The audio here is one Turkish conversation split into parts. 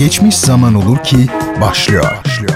Geçmiş Zaman Olur ki başlıyor. başlıyor.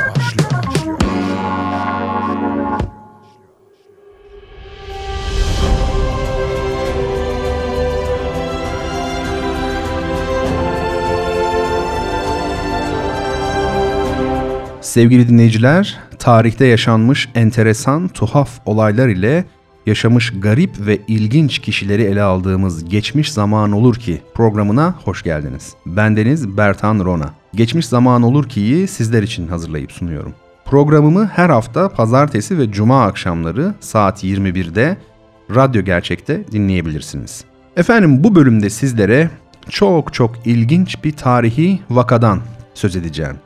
Sevgili dinleyiciler, tarihte yaşanmış enteresan, tuhaf olaylar ile yaşamış garip ve ilginç kişileri ele aldığımız Geçmiş Zaman Olur Ki programına hoş geldiniz. Bendeniz Bertan Rona. Geçmiş Zaman Olur Ki'yi sizler için hazırlayıp sunuyorum. Programımı her hafta pazartesi ve cuma akşamları saat 21'de Radyo Gerçek'te dinleyebilirsiniz. Efendim bu bölümde sizlere çok çok ilginç bir tarihi vakadan söz edeceğim.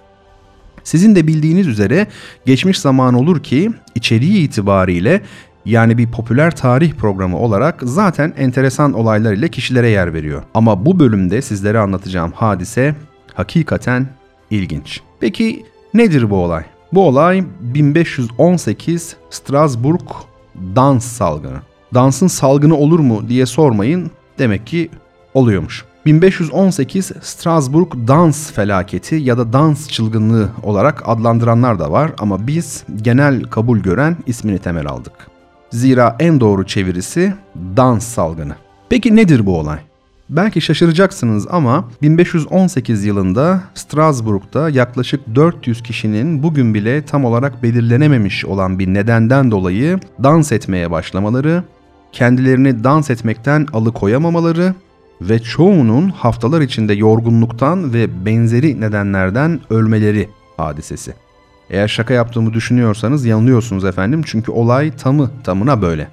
Sizin de bildiğiniz üzere geçmiş zaman olur ki içeriği itibariyle yani bir popüler tarih programı olarak zaten enteresan olaylar ile kişilere yer veriyor. Ama bu bölümde sizlere anlatacağım hadise hakikaten ilginç. Peki nedir bu olay? Bu olay 1518 Strasbourg dans salgını. Dansın salgını olur mu diye sormayın. Demek ki oluyormuş. 1518 Strasbourg dans felaketi ya da dans çılgınlığı olarak adlandıranlar da var ama biz genel kabul gören ismini temel aldık. Zira en doğru çevirisi dans salgını. Peki nedir bu olay? Belki şaşıracaksınız ama 1518 yılında Strasbourg'da yaklaşık 400 kişinin bugün bile tam olarak belirlenememiş olan bir nedenden dolayı dans etmeye başlamaları, kendilerini dans etmekten alıkoyamamaları ve çoğunun haftalar içinde yorgunluktan ve benzeri nedenlerden ölmeleri hadisesi. Eğer şaka yaptığımı düşünüyorsanız yanılıyorsunuz efendim çünkü olay tamı tamına böyle.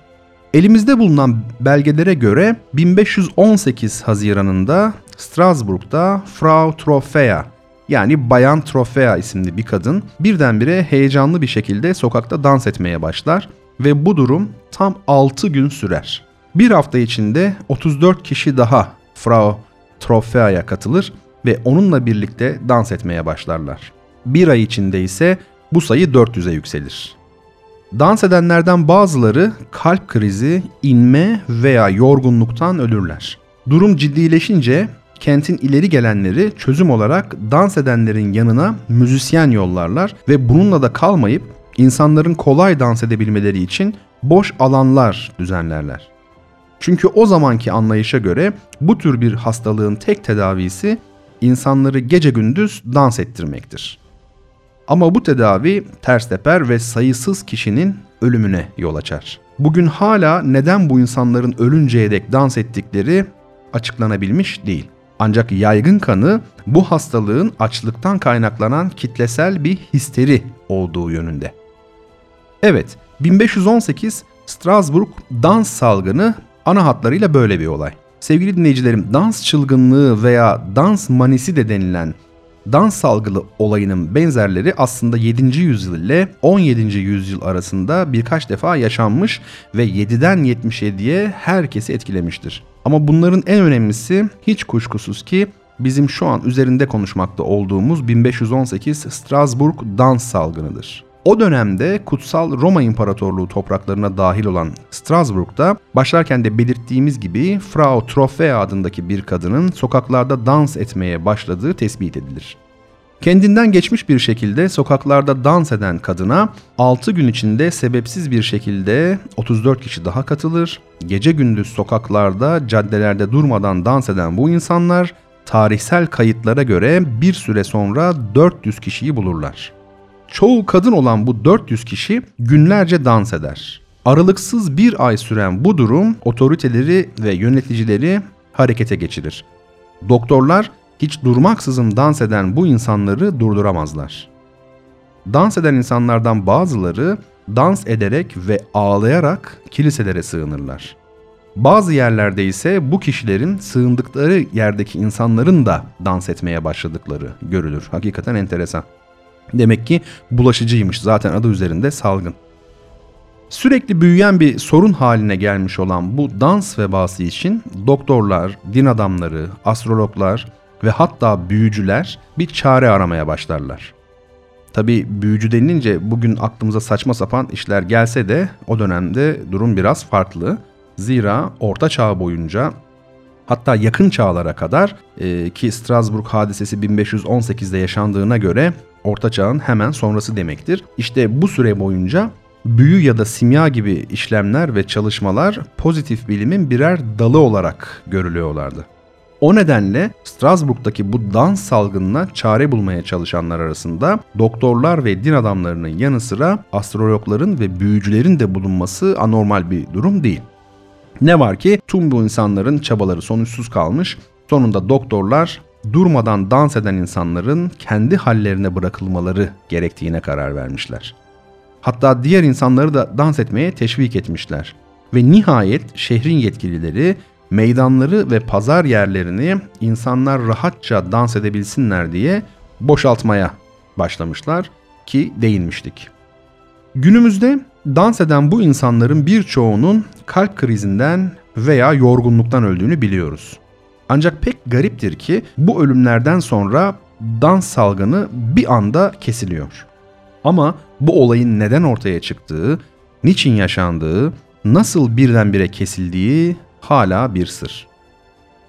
Elimizde bulunan belgelere göre 1518 Haziran'ında Strasbourg'da Frau Trofea yani Bayan Trofea isimli bir kadın birdenbire heyecanlı bir şekilde sokakta dans etmeye başlar ve bu durum tam 6 gün sürer. Bir hafta içinde 34 kişi daha Frau Trofea'ya katılır ve onunla birlikte dans etmeye başlarlar. Bir ay içinde ise bu sayı 400'e yükselir. Dans edenlerden bazıları kalp krizi, inme veya yorgunluktan ölürler. Durum ciddileşince kentin ileri gelenleri çözüm olarak dans edenlerin yanına müzisyen yollarlar ve bununla da kalmayıp insanların kolay dans edebilmeleri için boş alanlar düzenlerler. Çünkü o zamanki anlayışa göre bu tür bir hastalığın tek tedavisi insanları gece gündüz dans ettirmektir. Ama bu tedavi ters teper ve sayısız kişinin ölümüne yol açar. Bugün hala neden bu insanların ölünceye dek dans ettikleri açıklanabilmiş değil. Ancak yaygın kanı bu hastalığın açlıktan kaynaklanan kitlesel bir histeri olduğu yönünde. Evet, 1518 Strasbourg dans salgını ana hatlarıyla böyle bir olay. Sevgili dinleyicilerim, dans çılgınlığı veya dans manisi de denilen dans salgılı olayının benzerleri aslında 7. yüzyıl ile 17. yüzyıl arasında birkaç defa yaşanmış ve 7'den 77'ye herkesi etkilemiştir. Ama bunların en önemlisi hiç kuşkusuz ki bizim şu an üzerinde konuşmakta olduğumuz 1518 Strasbourg dans salgınıdır. O dönemde Kutsal Roma İmparatorluğu topraklarına dahil olan Strasbourg'da başlarken de belirttiğimiz gibi Frau Trofea adındaki bir kadının sokaklarda dans etmeye başladığı tespit edilir. Kendinden geçmiş bir şekilde sokaklarda dans eden kadına 6 gün içinde sebepsiz bir şekilde 34 kişi daha katılır. Gece gündüz sokaklarda, caddelerde durmadan dans eden bu insanlar tarihsel kayıtlara göre bir süre sonra 400 kişiyi bulurlar. Çoğu kadın olan bu 400 kişi günlerce dans eder. Aralıksız bir ay süren bu durum otoriteleri ve yöneticileri harekete geçirir. Doktorlar hiç durmaksızın dans eden bu insanları durduramazlar. Dans eden insanlardan bazıları dans ederek ve ağlayarak kiliselere sığınırlar. Bazı yerlerde ise bu kişilerin sığındıkları yerdeki insanların da dans etmeye başladıkları görülür. Hakikaten enteresan. Demek ki bulaşıcıymış zaten adı üzerinde salgın. Sürekli büyüyen bir sorun haline gelmiş olan bu dans vebası için doktorlar, din adamları, astrologlar ve hatta büyücüler bir çare aramaya başlarlar. Tabi büyücü denilince bugün aklımıza saçma sapan işler gelse de o dönemde durum biraz farklı. Zira Orta Çağ boyunca hatta yakın çağlara kadar e, ki Strasbourg hadisesi 1518'de yaşandığına göre Orta Çağ'ın hemen sonrası demektir. İşte bu süre boyunca büyü ya da simya gibi işlemler ve çalışmalar pozitif bilimin birer dalı olarak görülüyorlardı. O nedenle Strasbourg'daki bu dans salgınına çare bulmaya çalışanlar arasında doktorlar ve din adamlarının yanı sıra astrologların ve büyücülerin de bulunması anormal bir durum değil. Ne var ki tüm bu insanların çabaları sonuçsuz kalmış. Sonunda doktorlar durmadan dans eden insanların kendi hallerine bırakılmaları gerektiğine karar vermişler. Hatta diğer insanları da dans etmeye teşvik etmişler. Ve nihayet şehrin yetkilileri meydanları ve pazar yerlerini insanlar rahatça dans edebilsinler diye boşaltmaya başlamışlar ki değinmiştik. Günümüzde dans eden bu insanların birçoğunun kalp krizinden veya yorgunluktan öldüğünü biliyoruz. Ancak pek gariptir ki bu ölümlerden sonra dans salgını bir anda kesiliyor. Ama bu olayın neden ortaya çıktığı, niçin yaşandığı, nasıl birdenbire kesildiği hala bir sır.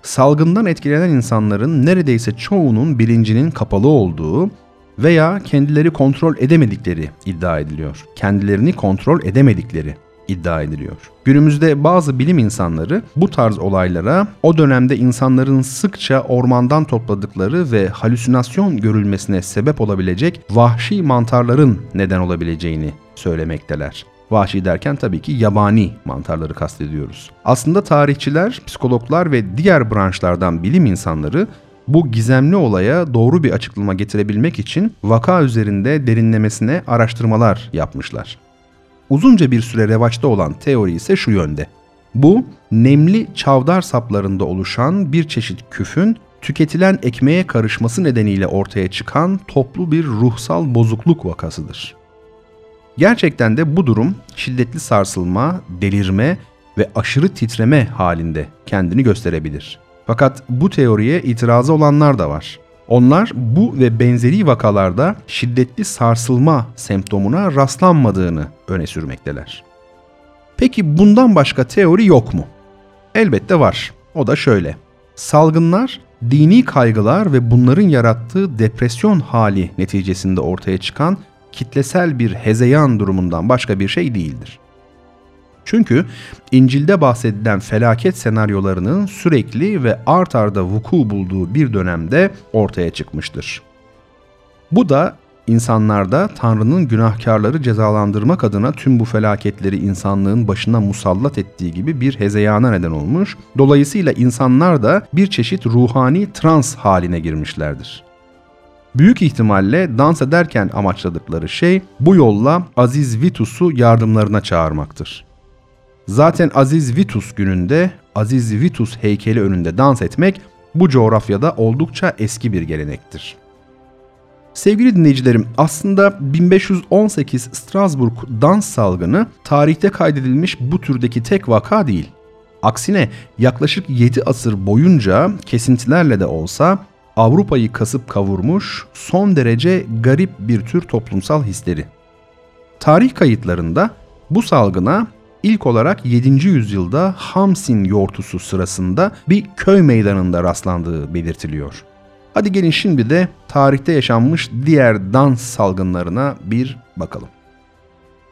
Salgından etkilenen insanların neredeyse çoğunun bilincinin kapalı olduğu veya kendileri kontrol edemedikleri iddia ediliyor. Kendilerini kontrol edemedikleri iddia ediliyor. Günümüzde bazı bilim insanları bu tarz olaylara o dönemde insanların sıkça ormandan topladıkları ve halüsinasyon görülmesine sebep olabilecek vahşi mantarların neden olabileceğini söylemekteler. Vahşi derken tabii ki yabani mantarları kastediyoruz. Aslında tarihçiler, psikologlar ve diğer branşlardan bilim insanları bu gizemli olaya doğru bir açıklama getirebilmek için vaka üzerinde derinlemesine araştırmalar yapmışlar. Uzunca bir süre revaçta olan teori ise şu yönde. Bu, nemli çavdar saplarında oluşan bir çeşit küfün tüketilen ekmeğe karışması nedeniyle ortaya çıkan toplu bir ruhsal bozukluk vakasıdır. Gerçekten de bu durum şiddetli sarsılma, delirme ve aşırı titreme halinde kendini gösterebilir. Fakat bu teoriye itirazı olanlar da var. Onlar bu ve benzeri vakalarda şiddetli sarsılma semptomuna rastlanmadığını öne sürmekteler. Peki bundan başka teori yok mu? Elbette var. O da şöyle. Salgınlar dini kaygılar ve bunların yarattığı depresyon hali neticesinde ortaya çıkan kitlesel bir hezeyan durumundan başka bir şey değildir. Çünkü İncil'de bahsedilen felaket senaryolarının sürekli ve art arda vuku bulduğu bir dönemde ortaya çıkmıştır. Bu da insanlarda Tanrı'nın günahkarları cezalandırmak adına tüm bu felaketleri insanlığın başına musallat ettiği gibi bir hezeyana neden olmuş. Dolayısıyla insanlar da bir çeşit ruhani trans haline girmişlerdir. Büyük ihtimalle dans ederken amaçladıkları şey bu yolla Aziz Vitus'u yardımlarına çağırmaktır. Zaten Aziz Vitus gününde Aziz Vitus heykeli önünde dans etmek bu coğrafyada oldukça eski bir gelenektir. Sevgili dinleyicilerim, aslında 1518 Strasbourg dans salgını tarihte kaydedilmiş bu türdeki tek vaka değil. Aksine yaklaşık 7 asır boyunca kesintilerle de olsa Avrupa'yı kasıp kavurmuş son derece garip bir tür toplumsal hisleri. Tarih kayıtlarında bu salgına ilk olarak 7. yüzyılda Hamsin yortusu sırasında bir köy meydanında rastlandığı belirtiliyor. Hadi gelin şimdi de tarihte yaşanmış diğer dans salgınlarına bir bakalım.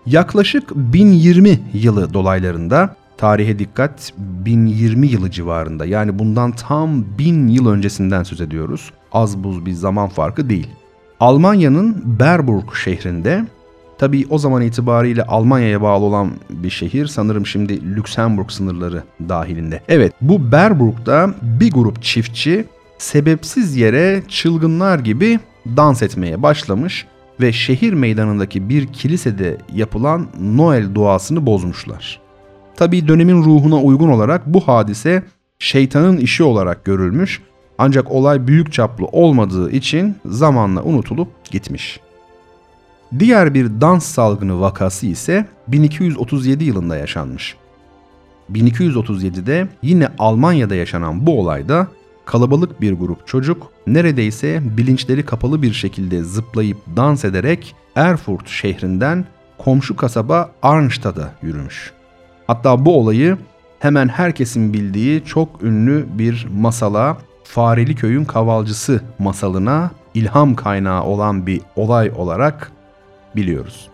Yaklaşık 1020 yılı dolaylarında tarihe dikkat 1020 yılı civarında yani bundan tam 1000 yıl öncesinden söz ediyoruz. Az buz bir zaman farkı değil. Almanya'nın Berburg şehrinde Tabii o zaman itibariyle Almanya'ya bağlı olan bir şehir sanırım şimdi Lüksemburg sınırları dahilinde. Evet bu Berburg'da bir grup çiftçi sebepsiz yere çılgınlar gibi dans etmeye başlamış ve şehir meydanındaki bir kilisede yapılan Noel duasını bozmuşlar. Tabii dönemin ruhuna uygun olarak bu hadise şeytanın işi olarak görülmüş ancak olay büyük çaplı olmadığı için zamanla unutulup gitmiş. Diğer bir dans salgını vakası ise 1237 yılında yaşanmış. 1237'de yine Almanya'da yaşanan bu olayda kalabalık bir grup çocuk neredeyse bilinçleri kapalı bir şekilde zıplayıp dans ederek Erfurt şehrinden komşu kasaba Arnstadt'a yürümüş. Hatta bu olayı hemen herkesin bildiği çok ünlü bir masala Fareli Köyün Kavalcısı masalına ilham kaynağı olan bir olay olarak biliyoruz.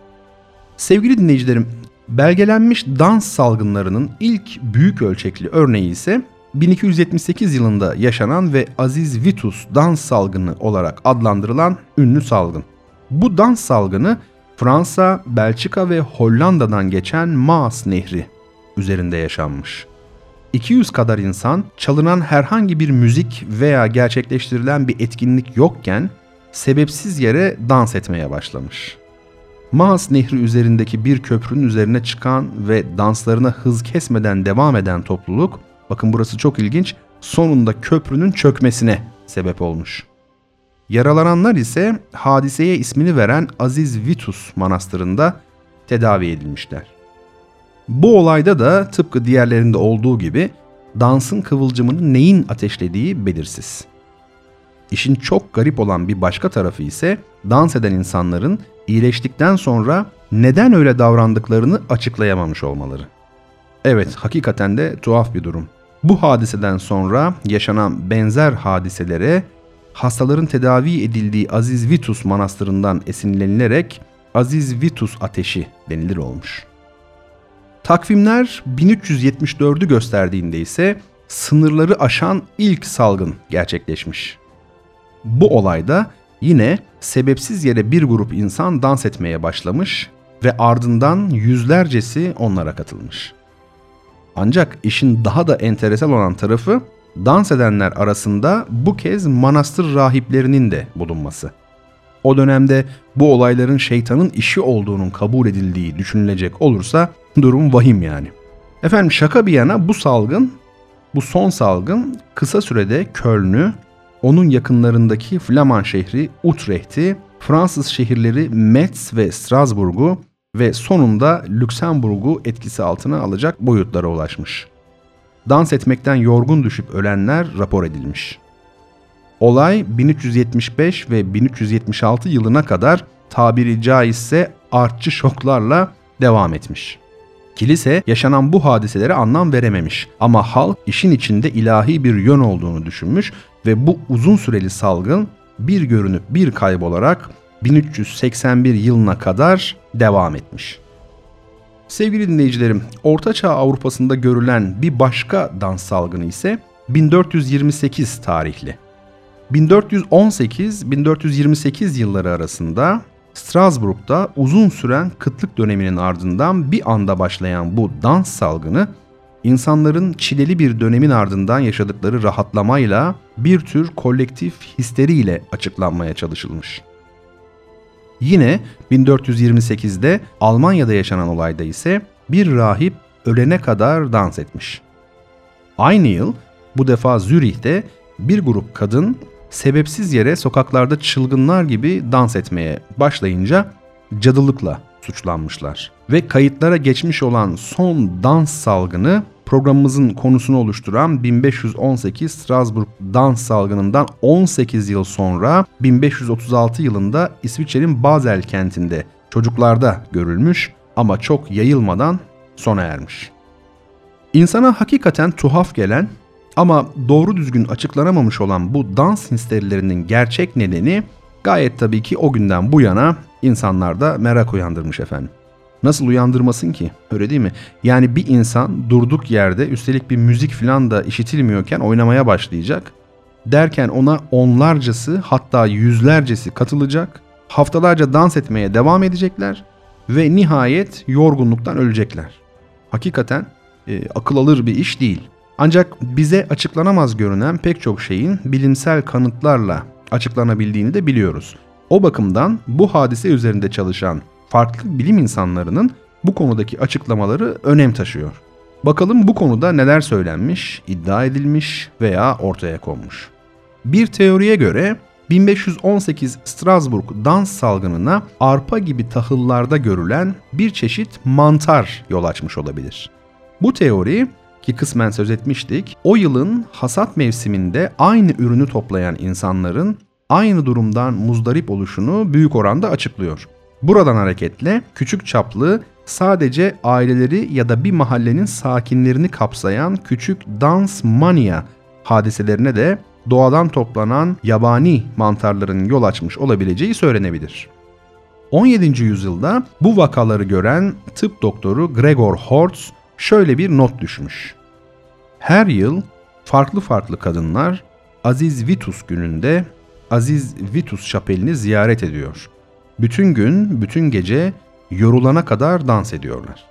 Sevgili dinleyicilerim, belgelenmiş dans salgınlarının ilk büyük ölçekli örneği ise 1278 yılında yaşanan ve Aziz Vitus dans salgını olarak adlandırılan ünlü salgın. Bu dans salgını Fransa, Belçika ve Hollanda'dan geçen Maas Nehri üzerinde yaşanmış. 200 kadar insan çalınan herhangi bir müzik veya gerçekleştirilen bir etkinlik yokken sebepsiz yere dans etmeye başlamış. Maas Nehri üzerindeki bir köprünün üzerine çıkan ve danslarına hız kesmeden devam eden topluluk, bakın burası çok ilginç, sonunda köprünün çökmesine sebep olmuş. Yaralananlar ise hadiseye ismini veren Aziz Vitus Manastırı'nda tedavi edilmişler. Bu olayda da tıpkı diğerlerinde olduğu gibi dansın kıvılcımını neyin ateşlediği belirsiz. İşin çok garip olan bir başka tarafı ise dans eden insanların iyileştikten sonra neden öyle davrandıklarını açıklayamamış olmaları. Evet, hakikaten de tuhaf bir durum. Bu hadiseden sonra yaşanan benzer hadiselere hastaların tedavi edildiği Aziz Vitus Manastırı'ndan esinlenilerek Aziz Vitus ateşi denilir olmuş. Takvimler 1374'ü gösterdiğinde ise sınırları aşan ilk salgın gerçekleşmiş. Bu olayda yine sebepsiz yere bir grup insan dans etmeye başlamış ve ardından yüzlercesi onlara katılmış. Ancak işin daha da enteresan olan tarafı dans edenler arasında bu kez manastır rahiplerinin de bulunması. O dönemde bu olayların şeytanın işi olduğunun kabul edildiği düşünülecek olursa durum vahim yani. Efendim şaka bir yana bu salgın, bu son salgın kısa sürede Köln'ü, onun yakınlarındaki Flaman şehri Utrecht'i, Fransız şehirleri Metz ve Strasbourg'u ve sonunda Lüksemburg'u etkisi altına alacak boyutlara ulaşmış. Dans etmekten yorgun düşüp ölenler rapor edilmiş. Olay 1375 ve 1376 yılına kadar tabiri caizse artçı şoklarla devam etmiş. Kilise yaşanan bu hadiselere anlam verememiş ama halk işin içinde ilahi bir yön olduğunu düşünmüş ve bu uzun süreli salgın bir görünüp bir kaybolarak 1381 yılına kadar devam etmiş. Sevgili dinleyicilerim, Ortaçağ Avrupa'sında görülen bir başka dans salgını ise 1428 tarihli. 1418-1428 yılları arasında Strasbourg'da uzun süren kıtlık döneminin ardından bir anda başlayan bu dans salgını insanların çileli bir dönemin ardından yaşadıkları rahatlamayla bir tür kolektif histeriyle açıklanmaya çalışılmış. Yine 1428'de Almanya'da yaşanan olayda ise bir rahip ölene kadar dans etmiş. Aynı yıl bu defa Zürih'te bir grup kadın sebepsiz yere sokaklarda çılgınlar gibi dans etmeye başlayınca cadılıkla suçlanmışlar. Ve kayıtlara geçmiş olan son dans salgını programımızın konusunu oluşturan 1518 Strasbourg dans salgınından 18 yıl sonra 1536 yılında İsviçre'nin Basel kentinde çocuklarda görülmüş ama çok yayılmadan sona ermiş. İnsana hakikaten tuhaf gelen ama doğru düzgün açıklanamamış olan bu dans histerilerinin gerçek nedeni gayet tabii ki o günden bu yana insanlarda merak uyandırmış efendim. Nasıl uyandırmasın ki? Öyle değil mi? Yani bir insan durduk yerde üstelik bir müzik falan da işitilmiyorken oynamaya başlayacak. Derken ona onlarcası hatta yüzlercesi katılacak. Haftalarca dans etmeye devam edecekler ve nihayet yorgunluktan ölecekler. Hakikaten e, akıl alır bir iş değil. Ancak bize açıklanamaz görünen pek çok şeyin bilimsel kanıtlarla açıklanabildiğini de biliyoruz. O bakımdan bu hadise üzerinde çalışan farklı bilim insanlarının bu konudaki açıklamaları önem taşıyor. Bakalım bu konuda neler söylenmiş, iddia edilmiş veya ortaya konmuş. Bir teoriye göre 1518 Strasbourg dans salgınına arpa gibi tahıllarda görülen bir çeşit mantar yol açmış olabilir. Bu teori ki kısmen söz etmiştik, o yılın hasat mevsiminde aynı ürünü toplayan insanların aynı durumdan muzdarip oluşunu büyük oranda açıklıyor. Buradan hareketle küçük çaplı sadece aileleri ya da bir mahallenin sakinlerini kapsayan küçük dans mania hadiselerine de doğadan toplanan yabani mantarların yol açmış olabileceği söylenebilir. 17. yüzyılda bu vakaları gören tıp doktoru Gregor Hortz şöyle bir not düşmüş. Her yıl farklı farklı kadınlar Aziz Vitus gününde Aziz Vitus şapelini ziyaret ediyor. Bütün gün, bütün gece yorulana kadar dans ediyorlar.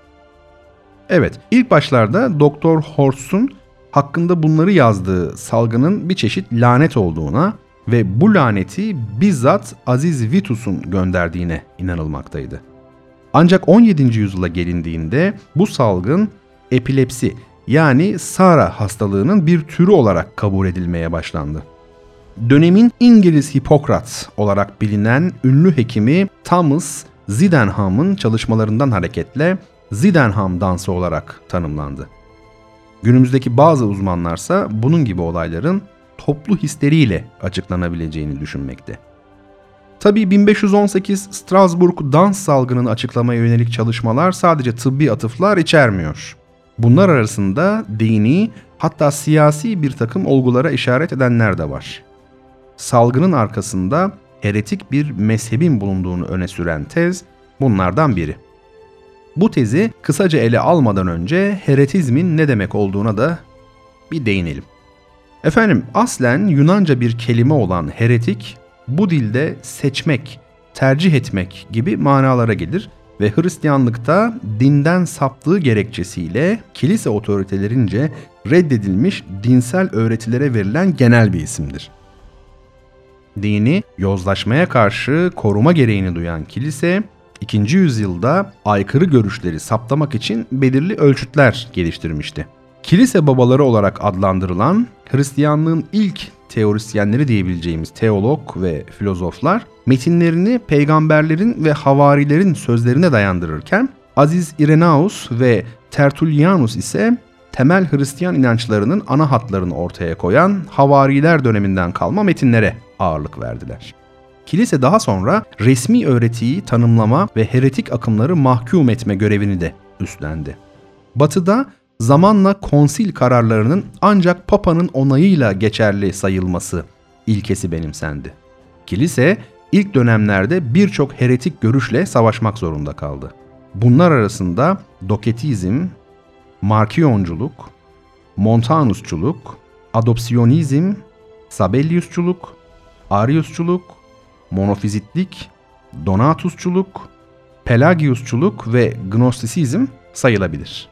Evet, ilk başlarda Doktor Horst'un hakkında bunları yazdığı salgının bir çeşit lanet olduğuna ve bu laneti bizzat Aziz Vitus'un gönderdiğine inanılmaktaydı. Ancak 17. yüzyıla gelindiğinde bu salgın epilepsi yani Sara hastalığının bir türü olarak kabul edilmeye başlandı. Dönemin İngiliz Hipokrat olarak bilinen ünlü hekimi Thomas Sydenham'ın çalışmalarından hareketle Sydenham dansı olarak tanımlandı. Günümüzdeki bazı uzmanlarsa bunun gibi olayların toplu histeriyle açıklanabileceğini düşünmekte. Tabi 1518 Strasbourg dans salgınını açıklamaya yönelik çalışmalar sadece tıbbi atıflar içermiyor. Bunlar arasında dini hatta siyasi bir takım olgulara işaret edenler de var. Salgının arkasında heretik bir mezhebin bulunduğunu öne süren tez bunlardan biri. Bu tezi kısaca ele almadan önce heretizmin ne demek olduğuna da bir değinelim. Efendim aslen Yunanca bir kelime olan heretik bu dilde seçmek, tercih etmek gibi manalara gelir ve Hristiyanlıkta dinden saptığı gerekçesiyle kilise otoritelerince reddedilmiş dinsel öğretilere verilen genel bir isimdir. Dini yozlaşmaya karşı koruma gereğini duyan kilise 2. yüzyılda aykırı görüşleri saptamak için belirli ölçütler geliştirmişti. Kilise babaları olarak adlandırılan Hristiyanlığın ilk teorisyenleri diyebileceğimiz teolog ve filozoflar metinlerini peygamberlerin ve havarilerin sözlerine dayandırırken Aziz Irenaeus ve Tertullianus ise temel Hristiyan inançlarının ana hatlarını ortaya koyan havariler döneminden kalma metinlere ağırlık verdiler. Kilise daha sonra resmi öğretiyi tanımlama ve heretik akımları mahkum etme görevini de üstlendi. Batı'da zamanla konsil kararlarının ancak Papa'nın onayıyla geçerli sayılması ilkesi benimsendi. Kilise ilk dönemlerde birçok heretik görüşle savaşmak zorunda kaldı. Bunlar arasında Doketizm, Markiyonculuk, Montanusçuluk, Adopsiyonizm, Sabelliusçuluk, Ariusçuluk, Monofizitlik, Donatusçuluk, Pelagiusçuluk ve Gnostisizm sayılabilir.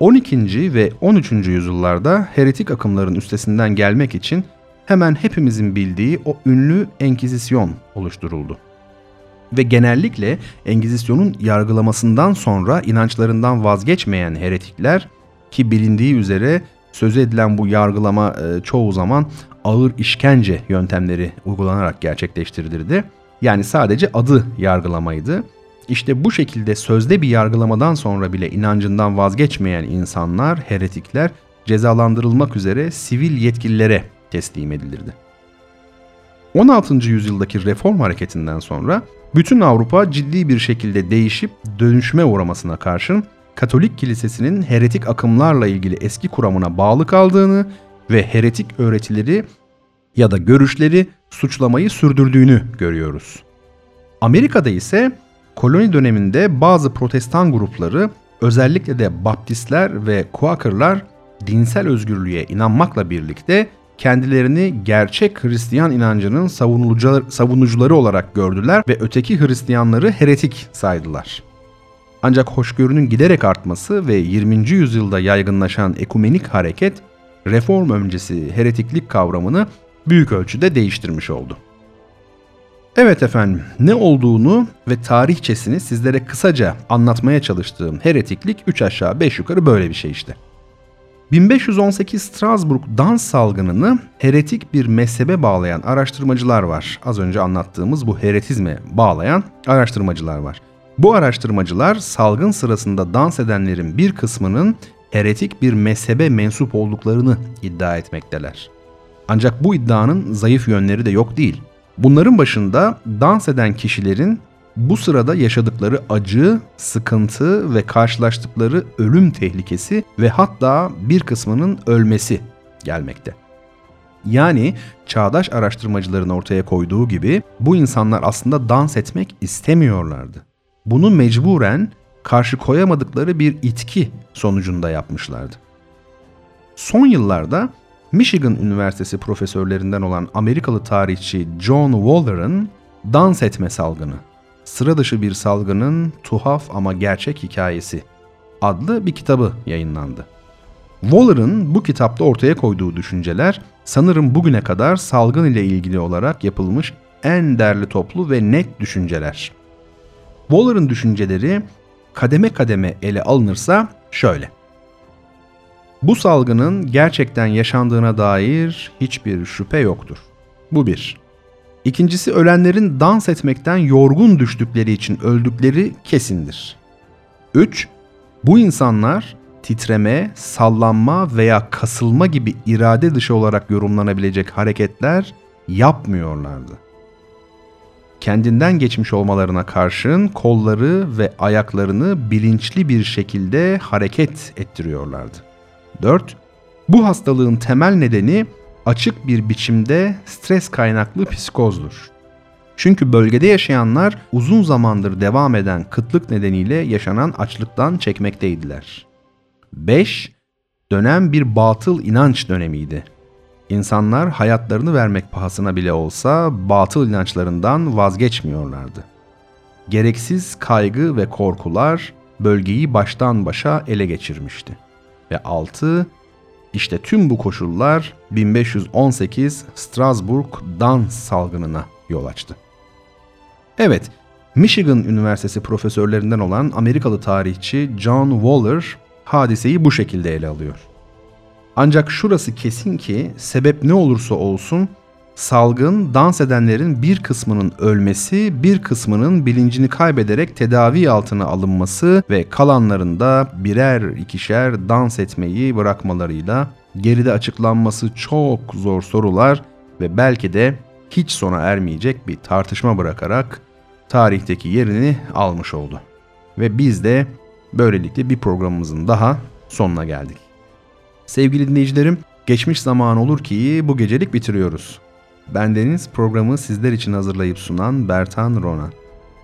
12. ve 13. yüzyıllarda heretik akımların üstesinden gelmek için hemen hepimizin bildiği o ünlü Enkizisyon oluşturuldu. Ve genellikle Engizisyon'un yargılamasından sonra inançlarından vazgeçmeyen heretikler ki bilindiği üzere söz edilen bu yargılama e, çoğu zaman ağır işkence yöntemleri uygulanarak gerçekleştirilirdi. Yani sadece adı yargılamaydı. İşte bu şekilde sözde bir yargılamadan sonra bile inancından vazgeçmeyen insanlar, heretikler cezalandırılmak üzere sivil yetkililere teslim edilirdi. 16. yüzyıldaki reform hareketinden sonra bütün Avrupa ciddi bir şekilde değişip dönüşme uğramasına karşın Katolik kilisesinin heretik akımlarla ilgili eski kuramına bağlı kaldığını ve heretik öğretileri ya da görüşleri suçlamayı sürdürdüğünü görüyoruz. Amerika'da ise koloni döneminde bazı protestan grupları özellikle de Baptistler ve Quaker'lar dinsel özgürlüğe inanmakla birlikte kendilerini gerçek Hristiyan inancının savunucuları olarak gördüler ve öteki Hristiyanları heretik saydılar. Ancak hoşgörünün giderek artması ve 20. yüzyılda yaygınlaşan ekumenik hareket reform öncesi heretiklik kavramını büyük ölçüde değiştirmiş oldu. Evet efendim, ne olduğunu ve tarihçesini sizlere kısaca anlatmaya çalıştığım heretiklik 3 aşağı 5 yukarı böyle bir şey işte. 1518 Strasbourg dans salgınını heretik bir mezhebe bağlayan araştırmacılar var. Az önce anlattığımız bu heretizme bağlayan araştırmacılar var. Bu araştırmacılar salgın sırasında dans edenlerin bir kısmının heretik bir mezhebe mensup olduklarını iddia etmekteler. Ancak bu iddianın zayıf yönleri de yok değil. Bunların başında dans eden kişilerin bu sırada yaşadıkları acı, sıkıntı ve karşılaştıkları ölüm tehlikesi ve hatta bir kısmının ölmesi gelmekte. Yani çağdaş araştırmacıların ortaya koyduğu gibi bu insanlar aslında dans etmek istemiyorlardı. Bunu mecburen karşı koyamadıkları bir itki sonucunda yapmışlardı. Son yıllarda Michigan Üniversitesi profesörlerinden olan Amerikalı tarihçi John Waller'ın Dans Etme Salgını sıra dışı bir salgının tuhaf ama gerçek hikayesi adlı bir kitabı yayınlandı. Waller'ın bu kitapta ortaya koyduğu düşünceler sanırım bugüne kadar salgın ile ilgili olarak yapılmış en derli toplu ve net düşünceler. Waller'ın düşünceleri kademe kademe ele alınırsa şöyle. Bu salgının gerçekten yaşandığına dair hiçbir şüphe yoktur. Bu bir. İkincisi ölenlerin dans etmekten yorgun düştükleri için öldükleri kesindir. 3. Bu insanlar titreme, sallanma veya kasılma gibi irade dışı olarak yorumlanabilecek hareketler yapmıyorlardı. Kendinden geçmiş olmalarına karşın kolları ve ayaklarını bilinçli bir şekilde hareket ettiriyorlardı. 4. Bu hastalığın temel nedeni açık bir biçimde stres kaynaklı psikozdur. Çünkü bölgede yaşayanlar uzun zamandır devam eden kıtlık nedeniyle yaşanan açlıktan çekmekteydiler. 5. Dönem bir batıl inanç dönemiydi. İnsanlar hayatlarını vermek pahasına bile olsa batıl inançlarından vazgeçmiyorlardı. Gereksiz kaygı ve korkular bölgeyi baştan başa ele geçirmişti. Ve 6. İşte tüm bu koşullar 1518 Strasbourg dans salgınına yol açtı. Evet, Michigan Üniversitesi profesörlerinden olan Amerikalı tarihçi John Waller hadiseyi bu şekilde ele alıyor. Ancak şurası kesin ki sebep ne olursa olsun salgın dans edenlerin bir kısmının ölmesi, bir kısmının bilincini kaybederek tedavi altına alınması ve kalanların da birer ikişer dans etmeyi bırakmalarıyla geride açıklanması çok zor sorular ve belki de hiç sona ermeyecek bir tartışma bırakarak tarihteki yerini almış oldu. Ve biz de böylelikle bir programımızın daha sonuna geldik. Sevgili dinleyicilerim, geçmiş zaman olur ki bu gecelik bitiriyoruz. Bendeniz programı sizler için hazırlayıp sunan Bertan Rona.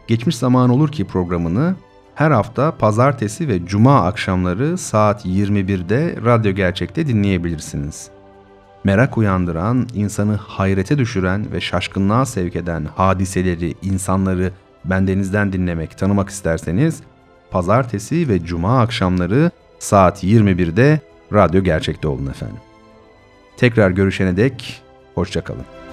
Geçmiş zaman olur ki programını her hafta pazartesi ve cuma akşamları saat 21'de Radyo Gerçek'te dinleyebilirsiniz. Merak uyandıran, insanı hayrete düşüren ve şaşkınlığa sevk eden hadiseleri, insanları bendenizden dinlemek, tanımak isterseniz pazartesi ve cuma akşamları saat 21'de Radyo Gerçek'te olun efendim. Tekrar görüşene dek hoşçakalın.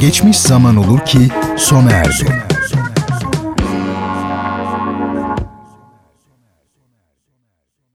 Geçmiş zaman olur ki sona erdi.